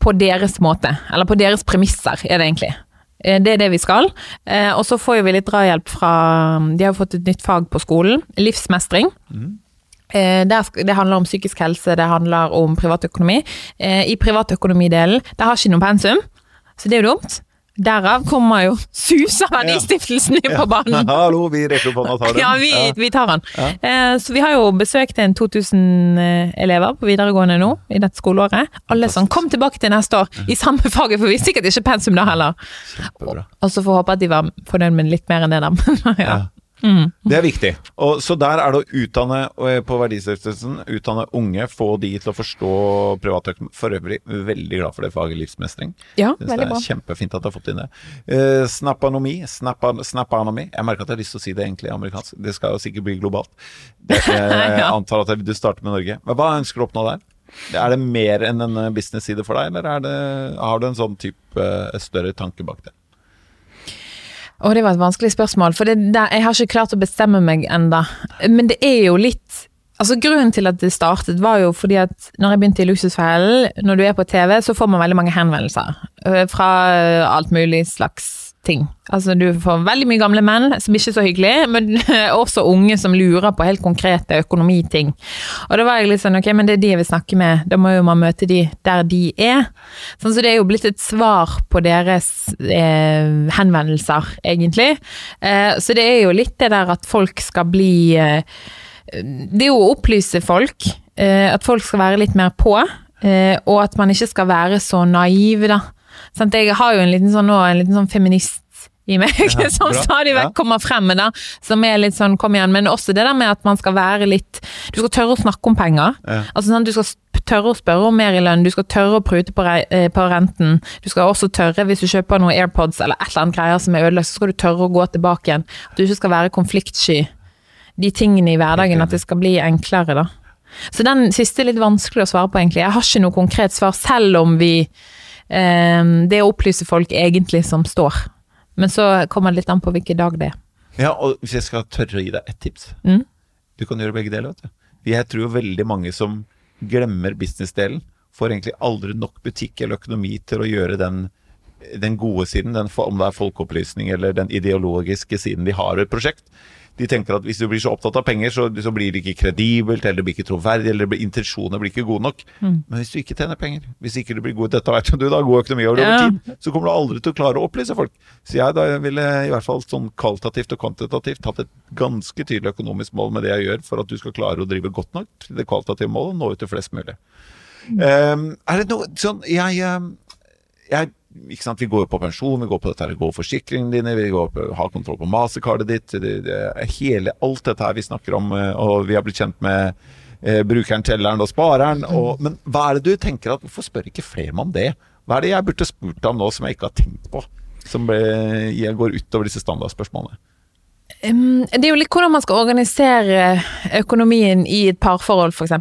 på deres måte. Eller på deres premisser, er det egentlig. Eh, det er det vi skal. Eh, og så får vi litt drahjelp fra De har fått et nytt fag på skolen. Livsmestring. Mm. Eh, det handler om psykisk helse, det handler om privatøkonomi. Eh, I privatøkonomidelen, det har ikke noe pensum, så det er jo dumt. Derav kommer jo *laughs* suser Verdistiftelsen inn på banen! *laughs* Hallo, vi rekker opp hånda og tar den. *laughs* Ja, vi, vi tar den. Ja. Eh, så vi har jo besøkt en 2000 elever på videregående nå, i dette skoleåret. Alle sånn Kom tilbake til neste år i samme faget, for vi har sikkert ikke pensum da heller. Og så får håpe at de var fornøyd med litt mer enn det, da. ja. Mm. Det er viktig. Og, så der er det å utdanne eh, på Verdistiftelsen, utdanne unge, få de til å forstå privatøkonomi. For øvrig veldig glad for det faget livsmestring. Ja, veldig bra. Det er kjempefint at du har fått inn det. Uh, snappanomi, snappa, snappanomi. Jeg merker at jeg har lyst til å si det egentlig amerikansk. Det skal jo sikkert bli globalt. Det, *laughs* jeg ja. antar at du starter med Norge. Men hva ønsker du å oppnå der? Er det mer enn en business-side for deg, eller det, har du en sånn type større tanke bak det? Å, det var et vanskelig spørsmål, for det, der, jeg har ikke klart å bestemme meg enda. Men det er jo litt Altså Grunnen til at det startet, var jo fordi at når jeg begynte i Luksusfellen, når du er på TV, så får man veldig mange henvendelser øh, fra alt mulig slags ting. Altså Du får veldig mye gamle menn, som ikke er så hyggelig, men *laughs* også unge som lurer på helt konkrete økonomiting. Og da var jeg litt sånn ok, men det er de jeg vil snakke med, da må jo man møte de der de er. Sånn, så det er jo blitt et svar på deres eh, henvendelser, egentlig. Eh, så det er jo litt det der at folk skal bli eh, Det er jo å opplyse folk. Eh, at folk skal være litt mer på. Eh, og at man ikke skal være så naiv, da. Sant? Jeg har jo en liten sånn, nå, en liten sånn feminist i meg, ja, *laughs* som stadig vekk kommer frem med det. Som er litt sånn kom igjen, men også det der med at man skal være litt Du skal tørre å snakke om penger. Ja. Altså sånn, Du skal tørre å spørre om mer i lønn, du skal tørre å prute på, re på, renten. Du skal også tørre, hvis du kjøper noen AirPods eller et eller annet greier som er ødelagt, så skal du tørre å gå tilbake igjen. At du ikke skal være konfliktsky. De tingene i hverdagen, at det skal bli enklere, da. Så den siste er litt vanskelig å svare på, egentlig. Jeg har ikke noe konkret svar, selv om vi det å opplyse folk egentlig som står. Men så kommer det litt an på hvilken dag det er. Ja, og hvis jeg skal tørre å gi deg ett tips mm. Du kan gjøre begge deler, vet du. Jeg tror veldig mange som glemmer businessdelen, får egentlig aldri nok butikk eller økonomi til å gjøre den den gode siden, den, om det er folkeopplysning eller den ideologiske siden de har ved et prosjekt. De tenker at hvis du blir så opptatt av penger, så, så blir det ikke kredibelt, eller det blir ikke troverdig, eller blir, intensjonene blir ikke gode nok. Mm. Men hvis du ikke tjener penger, hvis ikke du blir god Dette vet du, da, god økonomi over Ja. tid, så kommer du aldri til å klare å opplyse folk. Så jeg da ville i hvert fall sånn kvalitativt og kvantitativt hatt et ganske tydelig økonomisk mål med det jeg gjør, for at du skal klare å drive godt nok til det kvalitative målet, og nå ut til flest mulig. Um, er det noe sånn Jeg, um, jeg Vi går jo på pensjon, vi går på dette her, går forsikringene dine, vi går på, har kontroll på mastercardet ditt. Det, det hele, alt dette her vi snakker om, eh, og vi har blitt kjent med eh, brukeren, telleren og spareren. Og, men hva er det du tenker at Hvorfor spør ikke flere om det? Hva er det jeg burde spurt om nå som jeg ikke har tenkt på? Som ble, jeg går utover disse standardspørsmålene. Um, det er jo litt hvordan man skal organisere økonomien i et parforhold, f.eks.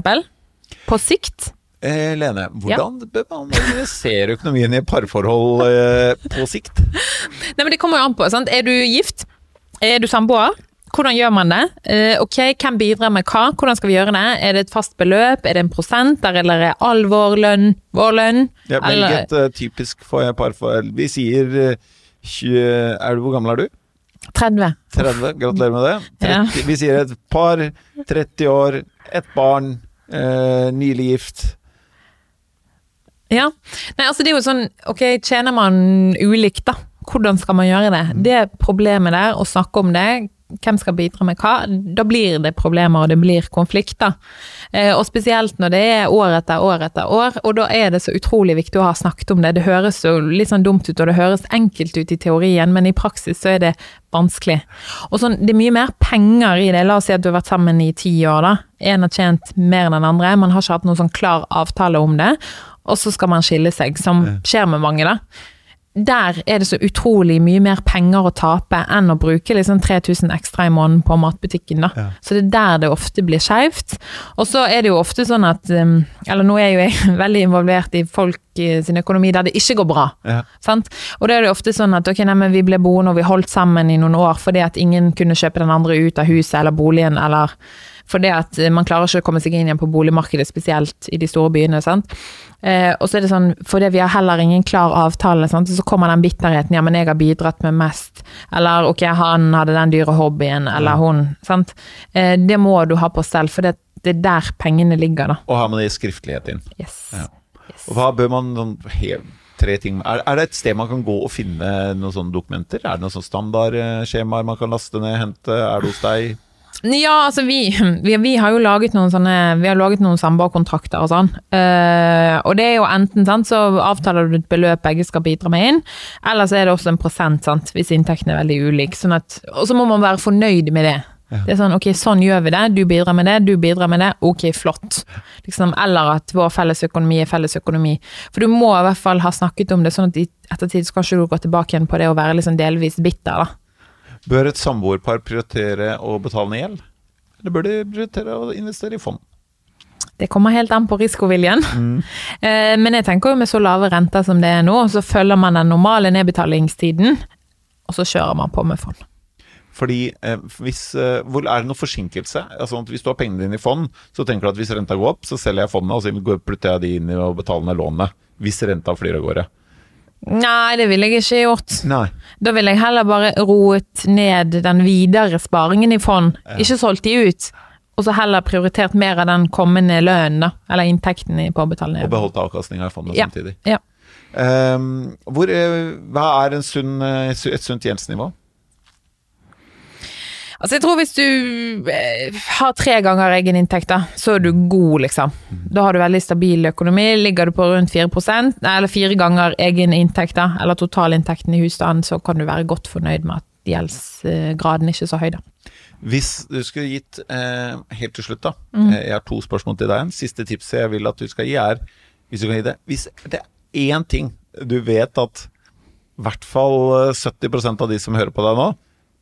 På sikt. Eh, Lene, hvordan bør man organisere økonomien i et parforhold eh, på sikt? Nei, men Det kommer jo an på. sant? Er du gift? Er du samboer? Hvordan gjør man det? Eh, ok, Hvem bidrar med hva? Hvordan skal vi gjøre det? Er det et fast beløp? Er det en prosent? Der, eller er all vår lønn vår lønn? Ja, men Eller- et eh, typisk for parforhold. Vi sier uh, 20, er du, Hvor gammel er du? 30. 30? Gratulerer med det. 30, *laughs* Ja. Vi sier et par, 30 år, et barn, eh, nylig gift. Ja. Nei, altså det er jo sånn, ok, tjener man ulikt da? Hvordan skal man gjøre det? Det problemet der, å snakke om det, hvem skal bidra med hva, da blir det problemer og det blir konflikter. Eh, og spesielt når det er år etter år etter år, og da er det så utrolig viktig å ha snakket om det. Det høres jo litt sånn dumt ut, og det høres enkelt ut i teorien, men i praksis så er det vanskelig. Og sånn, det er mye mer penger i det. La oss si at du har vært sammen i ti år, da. En har tjent mer enn den andre. Man har ikke hatt noen sånn klar avtale om det. Og så skal man skille seg, som skjer med mange, da. Der er det så utrolig mye mer penger å tape enn å bruke liksom 3000 ekstra i måneden på matbutikken. da. Ja. Så det er der det ofte blir skeivt. Og så er det jo ofte sånn at um, Eller nå er jo jeg *laughs* veldig involvert i folk sin økonomi der det ikke går bra. Ja. Sant? Og da er det ofte sånn at ok, nei, vi ble boende og vi holdt sammen i noen år fordi at ingen kunne kjøpe den andre ut av huset eller boligen, eller fordi at eh, man klarer ikke å komme seg inn igjen på boligmarkedet, spesielt i de store byene. sant? Eh, og så er det sånn, fordi vi har heller ingen klar avtale, sant? så kommer den bitterheten. Ja, men jeg har bidratt med mest. Eller ok, han hadde den dyre hobbyen, eller hun. sant? Eh, det må du ha på stell, for det, det er der pengene ligger, da. Og har man det i skriftlighet inn. Yes. Ja. Yes. Og hva bør man sånn Tre ting. Er, er det et sted man kan gå og finne noen sånne dokumenter? Er det noen sånne standardskjemaer man kan laste ned, hente? Er det hos deg? Ja, altså vi, vi, vi har jo laget noen sånne Vi har laget noen samboerkontrakter og sånn. Uh, og det er jo enten sant, så avtaler du et beløp begge skal bidra med inn, eller så er det også en prosent, sant, hvis inntekten er veldig ulik. Sånn at, og så må man være fornøyd med det. Det er sånn, ok, sånn gjør vi det, du bidrar med det, du bidrar med det, ok, flott. Liksom, eller at vår felles økonomi er felles økonomi. For du må i hvert fall ha snakket om det, sånn at i ettertid så kan ikke du gå tilbake igjen på det å være liksom delvis bitter, da. Bør et samboerpar prioritere å betale ned gjeld? Eller bør de prioritere å investere i fond? Det kommer helt an på risikoviljen. *laughs* Eh, Men jeg tenker jo med så lave renter som det er nå, så følger man den normale nedbetalingstiden, og så kjører man på med fond. Fordi eh, hvis, eh, hvor Er det noe forsinkelse? Altså Hvis du har pengene dine i fond, så tenker du at hvis renta går opp, så selger jeg fondet, og så går- putter jeg de inn i å betale ned lånet. Hvis renta flyr av gårde. Nei, det ville jeg ikke gjort. Nei. Da ville jeg heller bare roet ned den videre sparingen i fond, ikke solgt de ut. Og så heller prioritert mer av den kommende lønnen, da. Eller inntekten i påbetalende. Og beholdt avkastninga i fondet Ja. samtidig. Ja. Um, hvor, hva er en sunn, eh, et sunt gjeldsnivå? Altså, jeg tror hvis du eh, har tre ganger egen inntekt, da, så er du god, liksom. Da har du veldig stabil økonomi. Ligger du på rundt 4% eller fire ganger egen inntekt, da, eller totalinntekten i husstanden, så kan du være godt fornøyd med at gjeldsgraden ikke er så høy, da. Hvis du skulle gitt eh, Helt til slutt, da. Mm. Eh, Jeg har to spørsmål til deg. Siste tipset jeg vil at du skal gi, er Hvis du kan gi det Hvis det er én ting du vet at i hvert fall eh, 70% av de som hører på deg nå,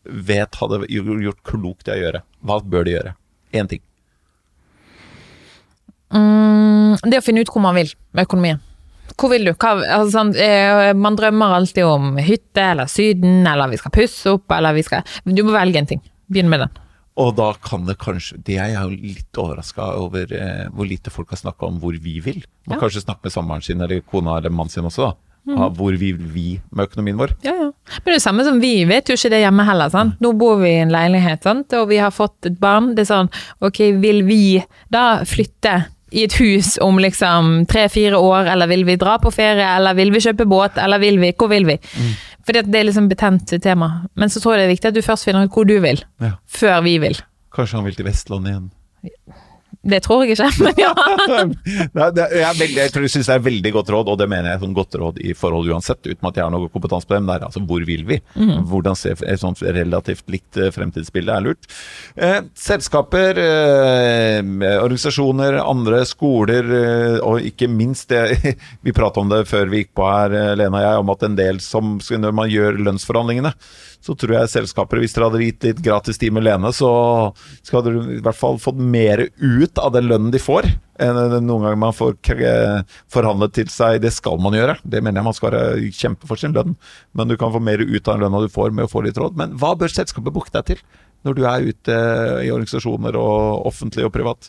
vet hadde gjort klokt i å gjøre, hva bør de gjøre? Én ting. Mm, det å finne ut hvor man vil med økonomien. Hvor vil du? Hva, altså, sånn, eh, man drømmer alltid om hytte eller Syden, eller vi skal pusse opp, eller vi skal Du må velge en ting. Begynn med den. Og da kan det kanskje Det er jeg jo litt overraska over eh, hvor lite folk har snakka om hvor vi vil. Man Ja. kanskje snakke med samboeren sin eller kona eller mannen sin også, da. Av hvor vi vil vi med økonomien vår. Ja, ja. Men det er det samme som vi vet jo ikke det hjemme heller. sant? Nå bor vi i en leilighet, sant? og vi har fått et barn. Det er sånn, ok, vil vi da flytte i et hus om liksom tre-fire år, eller vil vi dra på ferie, eller vil vi kjøpe båt, eller vil vi, hvor vil vi? Mm. For det er liksom betent tema. Men så tror jeg det er viktig at du først finner ut hvor du vil, Ja. før vi vil. Kanskje han vil til Vestlandet igjen. Det tror jeg ikke, *laughs* men ja. *laughs* Nei, det er, jeg, er veldig, jeg tror du synes det er veldig godt råd, og det mener jeg som godt råd i forhold uansett, uten at jeg har noe kompetanse på det. Men det er altså hvor vil vi? Hvordan ser et sånt relativt likt eh, fremtidsbilde er lurt. Eh, selskaper, eh, organisasjoner, andre skoler, eh, og ikke minst det *laughs* Vi pratet om det før vi gikk på her, eh, Lena og jeg, om at en del som Når man gjør lønnsforhandlingene, så tror jeg selskaper Hvis dere hadde gitt litt gratis tid med Lene, så skal dere i hvert fall fått mer ut av den lønnen de får. enn Noen ganger man får forhandlet til seg Det skal man gjøre. Det mener jeg man skal være kjempe for sin lønn. Men du kan få mer ut av den lønna du får med å få litt råd. Men hva bør selskapet booke deg til når du er ute i organisasjoner og offentlig og privat?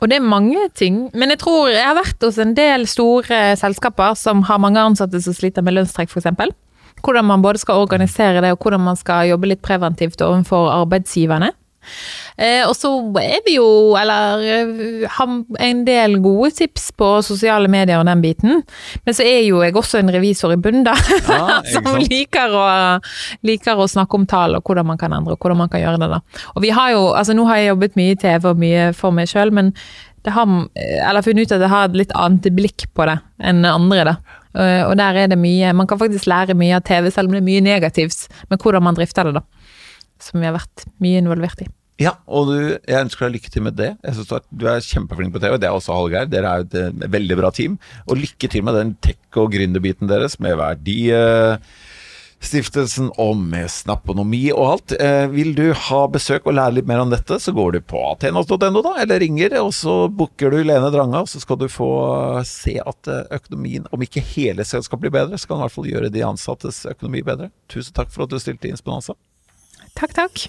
Og det er mange ting. Men jeg tror jeg har vært hos en del store selskaper som har mange ansatte som sliter med lønnstrekk, f.eks. Hvordan man både skal organisere det, og hvordan man skal jobbe litt preventivt overfor arbeidsgiverne. Eh, og så er vi jo, eller eh, har en del gode tips på sosiale medier og den biten. Men så er jo jeg også en revisor i bunnen, da. Ja, *laughs* som liker å, liker å snakke om tall og hvordan man kan endre, og hvordan man kan gjøre det. da. Og vi har jo, altså Nå har jeg jobbet mye i TV og mye for meg sjøl, men det har, eller funnet ut at jeg har et litt annet blikk på det enn andre. da. Eh, Og der er det mye, Man kan faktisk lære mye av TV, selv om det er mye negativt, med hvordan man drifter det. da. Som vi har vært mye involvert i. Ja, og du, jeg ønsker deg lykke til med det. Jeg synes du er- kjempeflink på TV, det er også Hallgeir. Dere er et eh, veldig bra team. Og lykke til med den tech- og gründerbiten deres, med Verdistiftelsen og med snapponomi og alt. Eh, vil du ha besøk og lære litt mer om dette, så går du på atenos.no, da, eller ringer, og så booker du Lene Dranga, og så skal du få se at eh, økonomien, om ikke hele selskapet blir bedre, så kan den i hvert fall gjøre de ansattes økonomi bedre. Tusen takk for at du stilte inn, Sponanza. Takk, takk.